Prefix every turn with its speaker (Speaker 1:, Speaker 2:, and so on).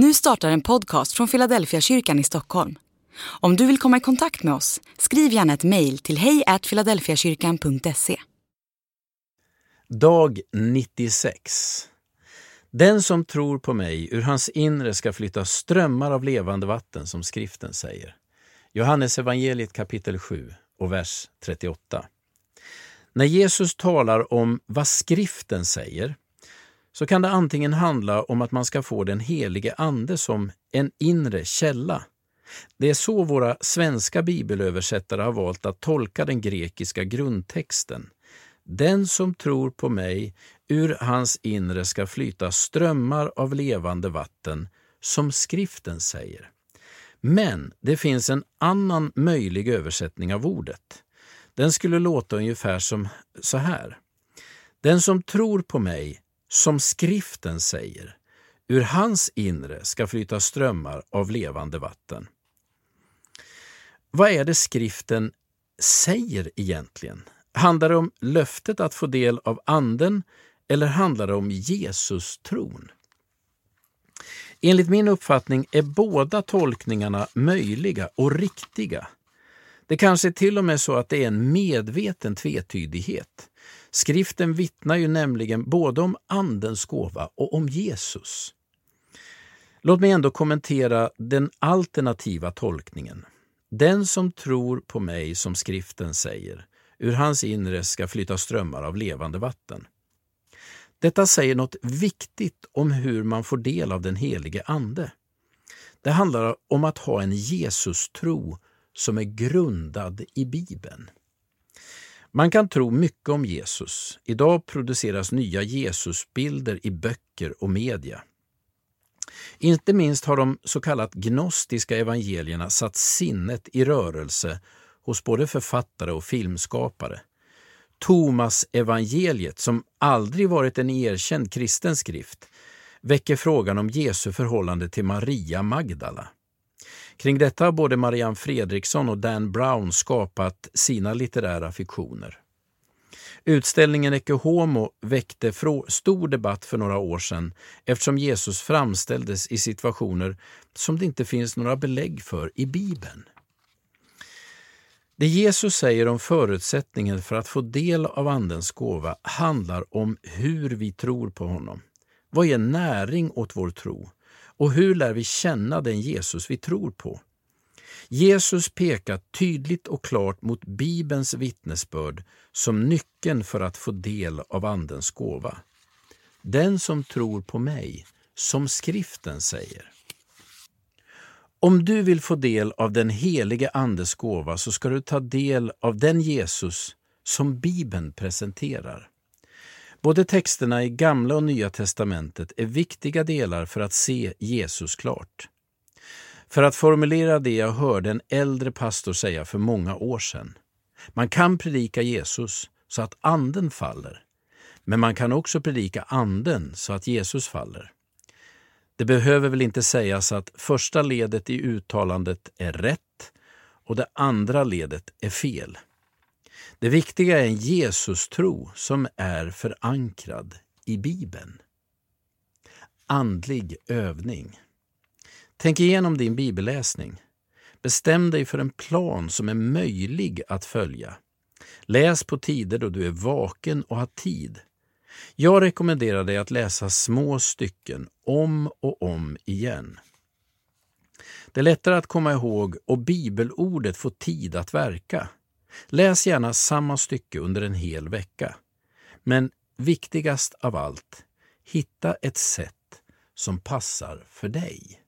Speaker 1: Nu startar en podcast från Philadelphia kyrkan i Stockholm. Om du vill komma i kontakt med oss, skriv gärna ett mejl till hejfiladelfiakyrkan.se.
Speaker 2: Dag 96 Den som tror på mig, ur hans inre ska flytta strömmar av levande vatten, som skriften säger. Johannes evangeliet kapitel 7 och vers 38. När Jesus talar om vad skriften säger så kan det antingen handla om att man ska få den helige Ande som en inre källa. Det är så våra svenska bibelöversättare har valt att tolka den grekiska grundtexten. Den som tror på mig, ur hans inre ska flyta strömmar av levande vatten, som skriften säger. Men det finns en annan möjlig översättning av ordet. Den skulle låta ungefär som så här. Den som tror på mig som skriften säger, ur hans inre ska flyta strömmar av levande vatten. Vad är det skriften säger egentligen? Handlar det om löftet att få del av Anden eller handlar det om Jesus-tron? Enligt min uppfattning är båda tolkningarna möjliga och riktiga. Det kanske till och med så att det är en medveten tvetydighet. Skriften vittnar ju nämligen både om Andens gåva och om Jesus. Låt mig ändå kommentera den alternativa tolkningen. Den som tror på mig, som skriften säger, ur hans inre ska flyta strömmar av levande vatten. Detta säger något viktigt om hur man får del av den helige Ande. Det handlar om att ha en Jesus-tro som är grundad i Bibeln. Man kan tro mycket om Jesus. Idag produceras nya Jesusbilder i böcker och media. Inte minst har de så kallat gnostiska evangelierna satt sinnet i rörelse hos både författare och filmskapare. Thomas evangeliet, som aldrig varit en erkänd kristen skrift, väcker frågan om Jesu förhållande till Maria Magdala. Kring detta har både Marianne Fredriksson och Dan Brown skapat sina litterära fiktioner. Utställningen Ecce Homo väckte stor debatt för några år sedan eftersom Jesus framställdes i situationer som det inte finns några belägg för i Bibeln. Det Jesus säger om förutsättningen för att få del av Andens gåva handlar om hur vi tror på honom. Vad ger näring åt vår tro? Och hur lär vi känna den Jesus vi tror på? Jesus pekar tydligt och klart mot Bibelns vittnesbörd som nyckeln för att få del av Andens gåva. Den som tror på mig, som skriften säger. Om du vill få del av den helige Andes gåva så ska du ta del av den Jesus som Bibeln presenterar. Både texterna i Gamla och Nya testamentet är viktiga delar för att se Jesus klart. För att formulera det jag hörde en äldre pastor säga för många år sedan. Man kan predika Jesus så att anden faller, men man kan också predika anden så att Jesus faller. Det behöver väl inte sägas att första ledet i uttalandet är rätt och det andra ledet är fel. Det viktiga är en Jesus-tro som är förankrad i Bibeln. Andlig övning. Tänk igenom din bibelläsning. Bestäm dig för en plan som är möjlig att följa. Läs på tider då du är vaken och har tid. Jag rekommenderar dig att läsa små stycken om och om igen. Det är lättare att komma ihåg och bibelordet får tid att verka. Läs gärna samma stycke under en hel vecka. Men viktigast av allt, hitta ett sätt som passar för dig.